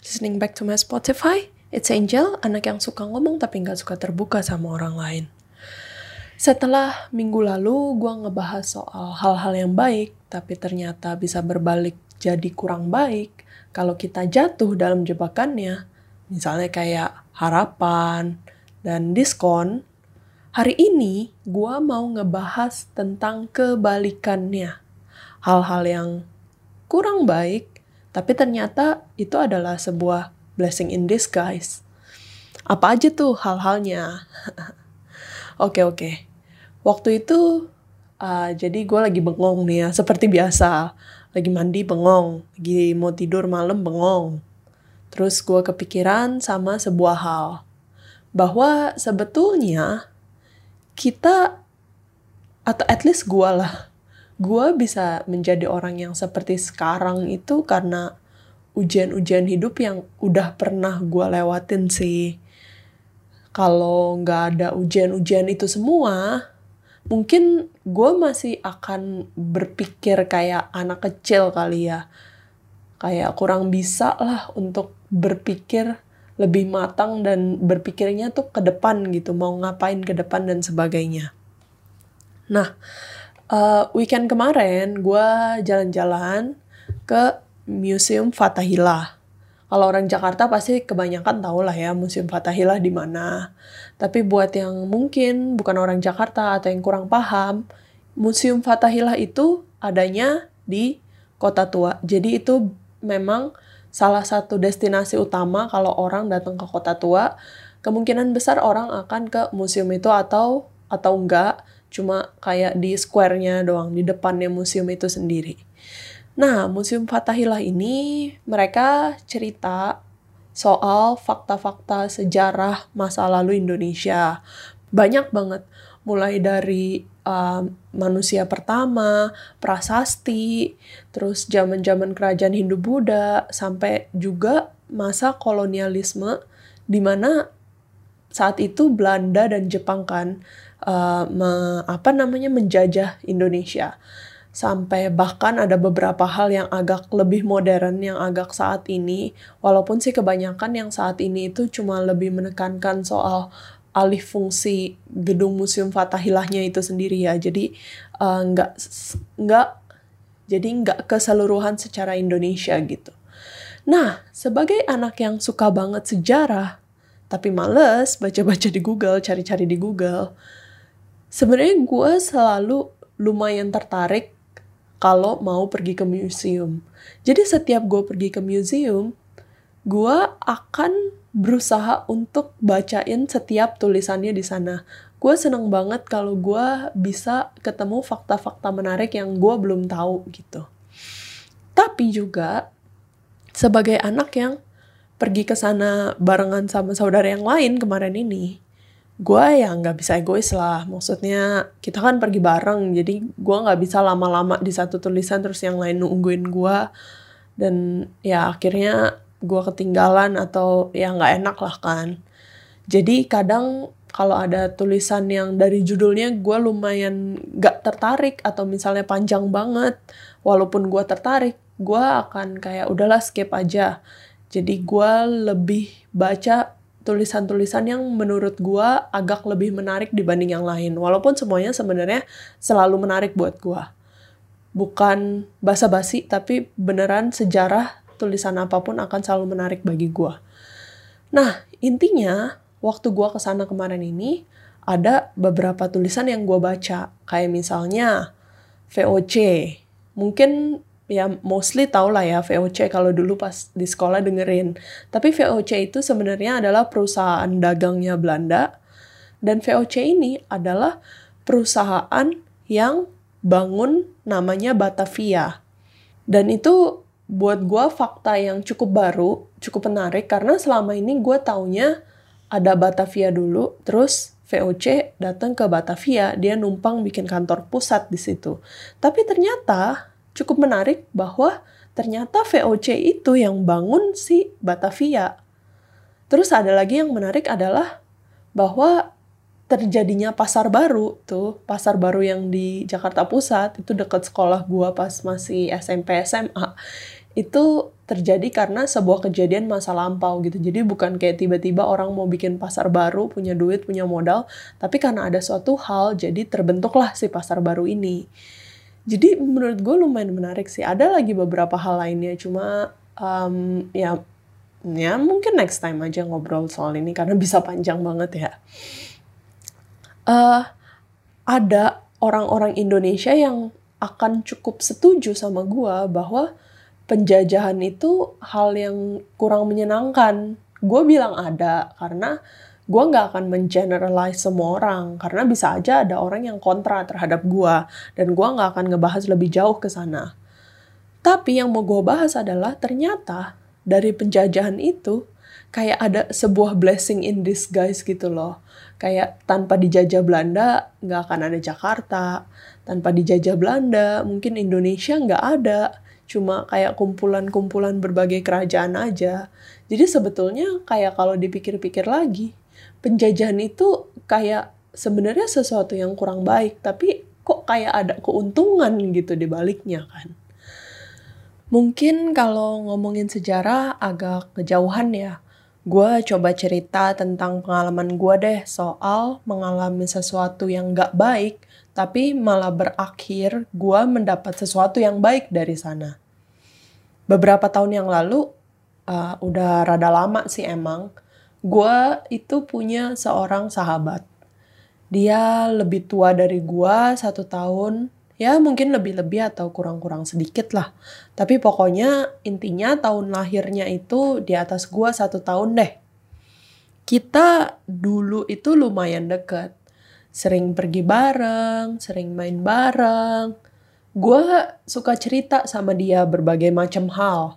Listening back to my Spotify. It's Angel, anak yang suka ngomong tapi nggak suka terbuka sama orang lain. Setelah minggu lalu gue ngebahas soal hal-hal yang baik, tapi ternyata bisa berbalik jadi kurang baik kalau kita jatuh dalam jebakannya. Misalnya kayak harapan dan diskon. Hari ini gue mau ngebahas tentang kebalikannya. Hal-hal yang kurang baik tapi ternyata itu adalah sebuah blessing in disguise. Apa aja tuh hal-halnya? Oke oke. Waktu itu uh, jadi gue lagi bengong nih ya, seperti biasa. Lagi mandi bengong, lagi mau tidur malam bengong. Terus gue kepikiran sama sebuah hal. Bahwa sebetulnya kita, atau at least gue lah, gue bisa menjadi orang yang seperti sekarang itu karena ujian-ujian hidup yang udah pernah gue lewatin sih. Kalau nggak ada ujian-ujian itu semua, mungkin gue masih akan berpikir kayak anak kecil kali ya. Kayak kurang bisa lah untuk berpikir lebih matang dan berpikirnya tuh ke depan gitu, mau ngapain ke depan dan sebagainya. Nah, uh, weekend kemarin gue jalan-jalan ke Museum Fatahillah. Kalau orang Jakarta pasti kebanyakan tahu lah ya Museum Fatahillah di mana. Tapi buat yang mungkin bukan orang Jakarta atau yang kurang paham, Museum Fatahillah itu adanya di Kota Tua. Jadi itu memang salah satu destinasi utama kalau orang datang ke Kota Tua. Kemungkinan besar orang akan ke museum itu atau atau enggak cuma kayak di square-nya doang, di depannya museum itu sendiri. Nah, Museum Fatahillah ini mereka cerita soal fakta-fakta sejarah masa lalu Indonesia. Banyak banget, mulai dari uh, manusia pertama, prasasti, terus zaman-zaman kerajaan Hindu-Buddha, sampai juga masa kolonialisme di mana saat itu Belanda dan Jepang kan uh, me, apa namanya menjajah Indonesia. Sampai bahkan ada beberapa hal yang agak lebih modern yang agak saat ini. Walaupun sih kebanyakan yang saat ini itu cuma lebih menekankan soal alih fungsi gedung museum Fatahilahnya itu sendiri ya. Jadi uh, nggak nggak jadi nggak keseluruhan secara Indonesia gitu. Nah sebagai anak yang suka banget sejarah tapi males baca-baca di Google cari-cari di Google sebenarnya gue selalu lumayan tertarik kalau mau pergi ke museum. Jadi setiap gue pergi ke museum, gue akan berusaha untuk bacain setiap tulisannya di sana. Gue seneng banget kalau gue bisa ketemu fakta-fakta menarik yang gue belum tahu gitu. Tapi juga sebagai anak yang pergi ke sana barengan sama saudara yang lain kemarin ini, gue ya nggak bisa egois lah. Maksudnya kita kan pergi bareng jadi gue nggak bisa lama-lama di satu tulisan terus yang lain nungguin gue dan ya akhirnya gue ketinggalan atau ya nggak enak lah kan. Jadi kadang kalau ada tulisan yang dari judulnya gue lumayan gak tertarik atau misalnya panjang banget walaupun gue tertarik gue akan kayak udahlah skip aja jadi gue lebih baca tulisan-tulisan yang menurut gue agak lebih menarik dibanding yang lain. Walaupun semuanya sebenarnya selalu menarik buat gue. Bukan basa-basi, tapi beneran sejarah tulisan apa pun akan selalu menarik bagi gue. Nah, intinya waktu gue ke sana kemarin ini, ada beberapa tulisan yang gue baca. Kayak misalnya VOC. Mungkin ya mostly tau lah ya VOC kalau dulu pas di sekolah dengerin. Tapi VOC itu sebenarnya adalah perusahaan dagangnya Belanda dan VOC ini adalah perusahaan yang bangun namanya Batavia. Dan itu buat gue fakta yang cukup baru, cukup menarik karena selama ini gue taunya ada Batavia dulu, terus VOC datang ke Batavia, dia numpang bikin kantor pusat di situ. Tapi ternyata cukup menarik bahwa ternyata VOC itu yang bangun si Batavia. Terus ada lagi yang menarik adalah bahwa terjadinya pasar baru tuh, pasar baru yang di Jakarta Pusat itu dekat sekolah gua pas masih SMP SMA. itu terjadi karena sebuah kejadian masa lampau gitu. Jadi bukan kayak tiba-tiba orang mau bikin pasar baru, punya duit, punya modal, tapi karena ada suatu hal jadi terbentuklah si pasar baru ini. Jadi menurut gue lumayan menarik sih. Ada lagi beberapa hal lainnya, cuma um, ya ya mungkin next time aja ngobrol soal ini karena bisa panjang banget ya. Uh, ada orang-orang Indonesia yang akan cukup setuju sama gue bahwa penjajahan itu hal yang kurang menyenangkan. Gue bilang ada karena gue nggak akan mengeneralize semua orang karena bisa aja ada orang yang kontra terhadap gue dan gue nggak akan ngebahas lebih jauh ke sana. Tapi yang mau gue bahas adalah ternyata dari penjajahan itu kayak ada sebuah blessing in disguise gitu loh. Kayak tanpa dijajah Belanda nggak akan ada Jakarta, tanpa dijajah Belanda mungkin Indonesia nggak ada cuma kayak kumpulan-kumpulan berbagai kerajaan aja. Jadi sebetulnya kayak kalau dipikir-pikir lagi, penjajahan itu kayak sebenarnya sesuatu yang kurang baik, tapi kok kayak ada keuntungan gitu di baliknya kan. Mungkin kalau ngomongin sejarah agak kejauhan ya. Gue coba cerita tentang pengalaman gue deh soal mengalami sesuatu yang gak baik tapi malah berakhir gue mendapat sesuatu yang baik dari sana. Beberapa tahun yang lalu, uh, udah rada lama sih emang, gue itu punya seorang sahabat. Dia lebih tua dari gue satu tahun, ya mungkin lebih-lebih atau kurang-kurang sedikit lah. Tapi pokoknya intinya tahun lahirnya itu di atas gue satu tahun deh. Kita dulu itu lumayan deket sering pergi bareng, sering main bareng. Gue suka cerita sama dia berbagai macam hal,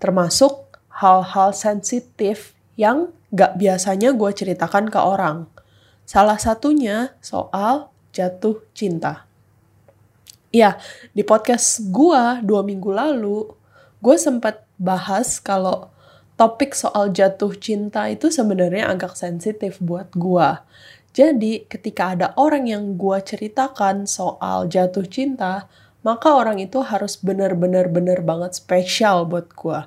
termasuk hal-hal sensitif yang gak biasanya gue ceritakan ke orang. Salah satunya soal jatuh cinta. Ya, di podcast gue dua minggu lalu, gue sempat bahas kalau topik soal jatuh cinta itu sebenarnya agak sensitif buat gue. Jadi ketika ada orang yang gue ceritakan soal jatuh cinta, maka orang itu harus benar-benar benar banget spesial buat gue.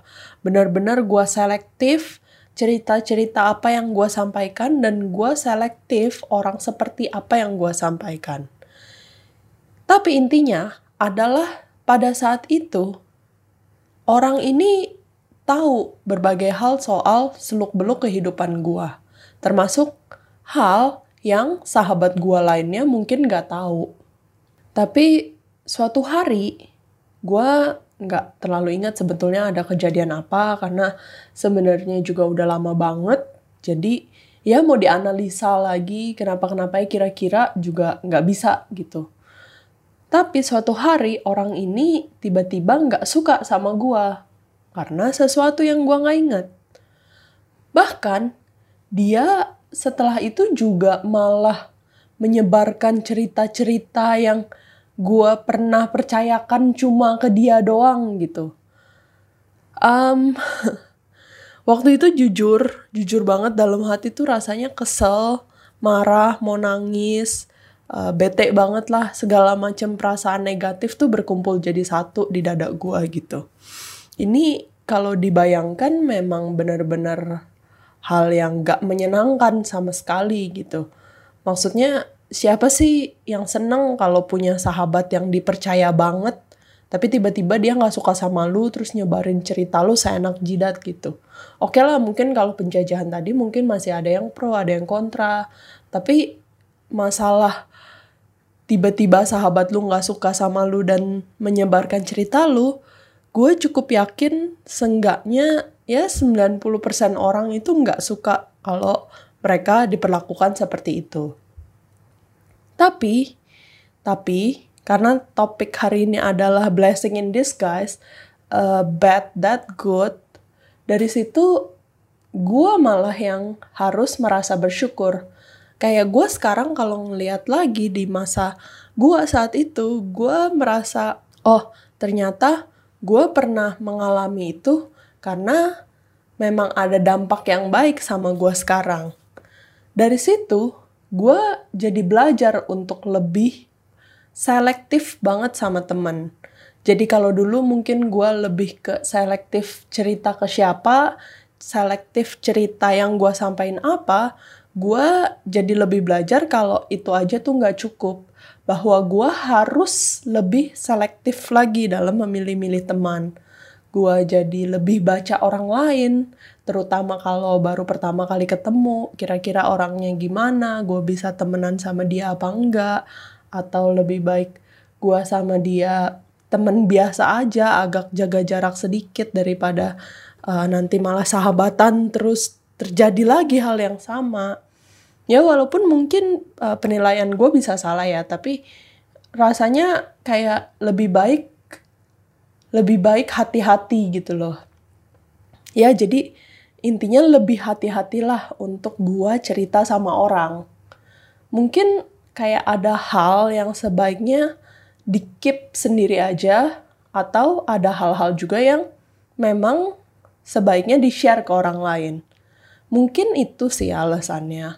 Benar-benar gue selektif cerita-cerita apa yang gue sampaikan dan gue selektif orang seperti apa yang gue sampaikan. Tapi intinya adalah pada saat itu orang ini tahu berbagai hal soal seluk-beluk kehidupan gue. Termasuk hal yang sahabat gue lainnya mungkin gak tahu. Tapi suatu hari gue nggak terlalu ingat sebetulnya ada kejadian apa karena sebenarnya juga udah lama banget. Jadi ya mau dianalisa lagi kenapa-kenapa kira-kira juga nggak bisa gitu. Tapi suatu hari orang ini tiba-tiba nggak suka sama gue karena sesuatu yang gue nggak ingat. Bahkan dia setelah itu juga malah menyebarkan cerita-cerita yang gue pernah percayakan cuma ke dia doang gitu. Um, waktu itu jujur, jujur banget dalam hati tuh rasanya kesel, marah, mau nangis, uh, bete banget lah segala macam perasaan negatif tuh berkumpul jadi satu di dada gue gitu. Ini kalau dibayangkan memang benar-benar hal yang gak menyenangkan sama sekali gitu. Maksudnya siapa sih yang seneng kalau punya sahabat yang dipercaya banget, tapi tiba-tiba dia gak suka sama lu terus nyebarin cerita lu seenak jidat gitu. Oke lah mungkin kalau penjajahan tadi mungkin masih ada yang pro, ada yang kontra. Tapi masalah tiba-tiba sahabat lu gak suka sama lu dan menyebarkan cerita lu, gue cukup yakin senggaknya ya 90% orang itu nggak suka kalau mereka diperlakukan seperti itu. Tapi, tapi karena topik hari ini adalah blessing in disguise, uh, bad that good, dari situ gue malah yang harus merasa bersyukur. Kayak gue sekarang kalau ngeliat lagi di masa gue saat itu, gue merasa, oh ternyata gue pernah mengalami itu karena memang ada dampak yang baik sama gue sekarang. Dari situ, gue jadi belajar untuk lebih selektif banget sama temen. Jadi kalau dulu mungkin gue lebih ke selektif cerita ke siapa, selektif cerita yang gue sampaikan apa, gue jadi lebih belajar kalau itu aja tuh nggak cukup. Bahwa gue harus lebih selektif lagi dalam memilih-milih teman. Gue jadi lebih baca orang lain, terutama kalau baru pertama kali ketemu, kira-kira orangnya gimana, gue bisa temenan sama dia apa enggak, atau lebih baik gue sama dia temen biasa aja, agak jaga jarak sedikit daripada uh, nanti malah sahabatan terus terjadi lagi hal yang sama. Ya walaupun mungkin uh, penilaian gue bisa salah ya, tapi rasanya kayak lebih baik lebih baik hati-hati gitu loh. Ya jadi intinya lebih hati-hatilah untuk gua cerita sama orang. Mungkin kayak ada hal yang sebaiknya dikip sendiri aja atau ada hal-hal juga yang memang sebaiknya di-share ke orang lain. Mungkin itu sih alasannya.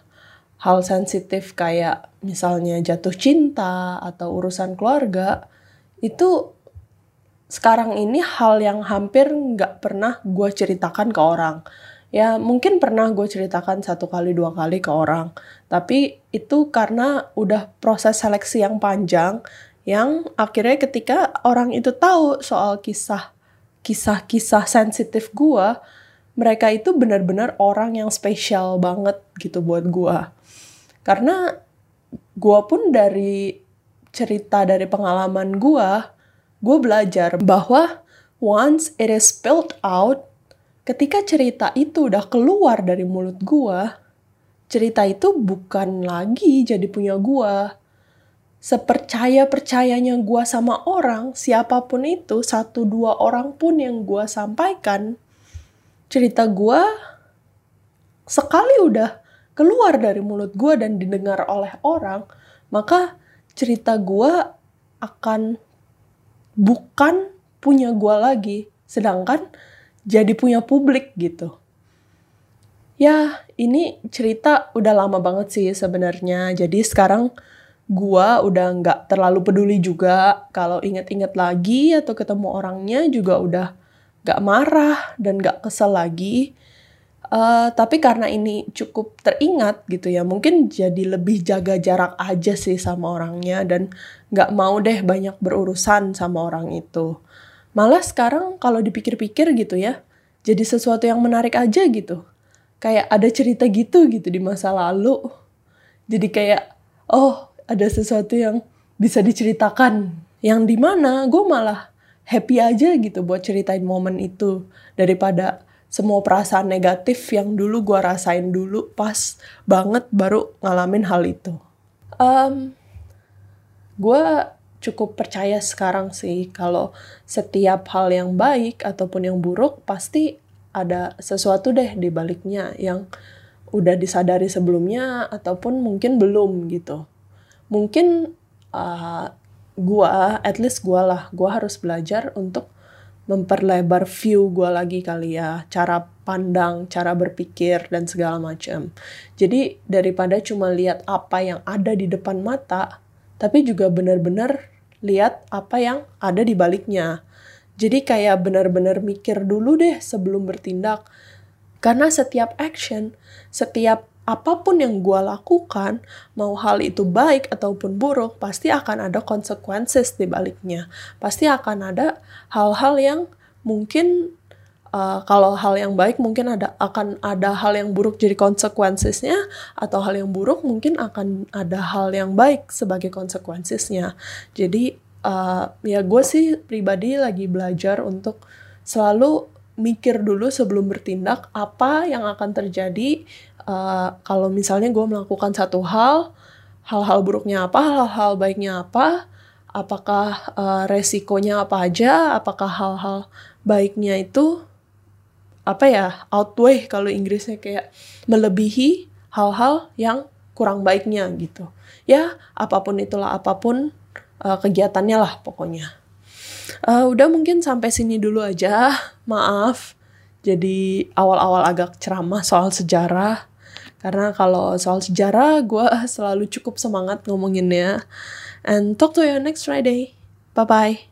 Hal sensitif kayak misalnya jatuh cinta atau urusan keluarga itu sekarang ini hal yang hampir nggak pernah gue ceritakan ke orang. Ya mungkin pernah gue ceritakan satu kali dua kali ke orang. Tapi itu karena udah proses seleksi yang panjang yang akhirnya ketika orang itu tahu soal kisah kisah-kisah sensitif gue mereka itu benar-benar orang yang spesial banget gitu buat gue karena gue pun dari cerita dari pengalaman gue gue belajar bahwa once it is spilled out ketika cerita itu udah keluar dari mulut gua, cerita itu bukan lagi jadi punya gua. Sepercaya-percayanya gua sama orang, siapa pun itu, satu dua orang pun yang gua sampaikan, cerita gua sekali udah keluar dari mulut gua dan didengar oleh orang, maka cerita gua akan bukan punya gua lagi. Sedangkan jadi punya publik gitu. Ya, ini cerita udah lama banget sih sebenarnya. Jadi sekarang gua udah nggak terlalu peduli juga kalau inget-inget lagi atau ketemu orangnya juga udah nggak marah dan nggak kesel lagi. Uh, tapi karena ini cukup teringat gitu ya, mungkin jadi lebih jaga jarak aja sih sama orangnya dan nggak mau deh banyak berurusan sama orang itu. Malah sekarang kalau dipikir-pikir gitu ya, jadi sesuatu yang menarik aja gitu. Kayak ada cerita gitu gitu di masa lalu. Jadi kayak, oh ada sesuatu yang bisa diceritakan. Yang di mana gue malah happy aja gitu buat ceritain momen itu. Daripada semua perasaan negatif yang dulu gue rasain dulu pas banget baru ngalamin hal itu. Um, gue cukup percaya sekarang sih kalau setiap hal yang baik ataupun yang buruk pasti ada sesuatu deh di baliknya yang udah disadari sebelumnya ataupun mungkin belum gitu. Mungkin uh, gua, at least gua lah, gua harus belajar untuk memperlebar view gua lagi kali ya, cara pandang, cara berpikir dan segala macam. Jadi daripada cuma lihat apa yang ada di depan mata, tapi juga benar-benar lihat apa yang ada di baliknya. Jadi kayak benar-benar mikir dulu deh sebelum bertindak. Karena setiap action, setiap apa pun yang gue lakukan, mau hal itu baik ataupun buruk, pasti akan ada consequences di baliknya. Pasti akan ada hal-hal yang mungkin uh, kalau hal yang baik mungkin ada akan ada hal yang buruk jadi konsekuensinya atau hal yang buruk mungkin akan ada hal yang baik sebagai konsekuensinya jadi uh, ya gue sih pribadi lagi belajar untuk selalu mikir dulu sebelum bertindak apa yang akan terjadi uh, kalau misalnya gue melakukan satu hal hal-hal buruknya apa hal-hal baiknya apa apakah uh, resikonya apa aja apakah hal-hal baiknya itu apa ya outweigh kalau Inggrisnya kayak melebihi hal-hal yang kurang baiknya gitu. Ya apa pun itulah apa pun uh, kegiatannya lah pokoknya. Uh, udah mungkin sampai sini dulu aja. Maaf. Jadi awal-awal agak ceramah soal sejarah karena kalau soal sejarah gue selalu cukup semangat ngomonginnya. And talk to you next Friday. Bye bye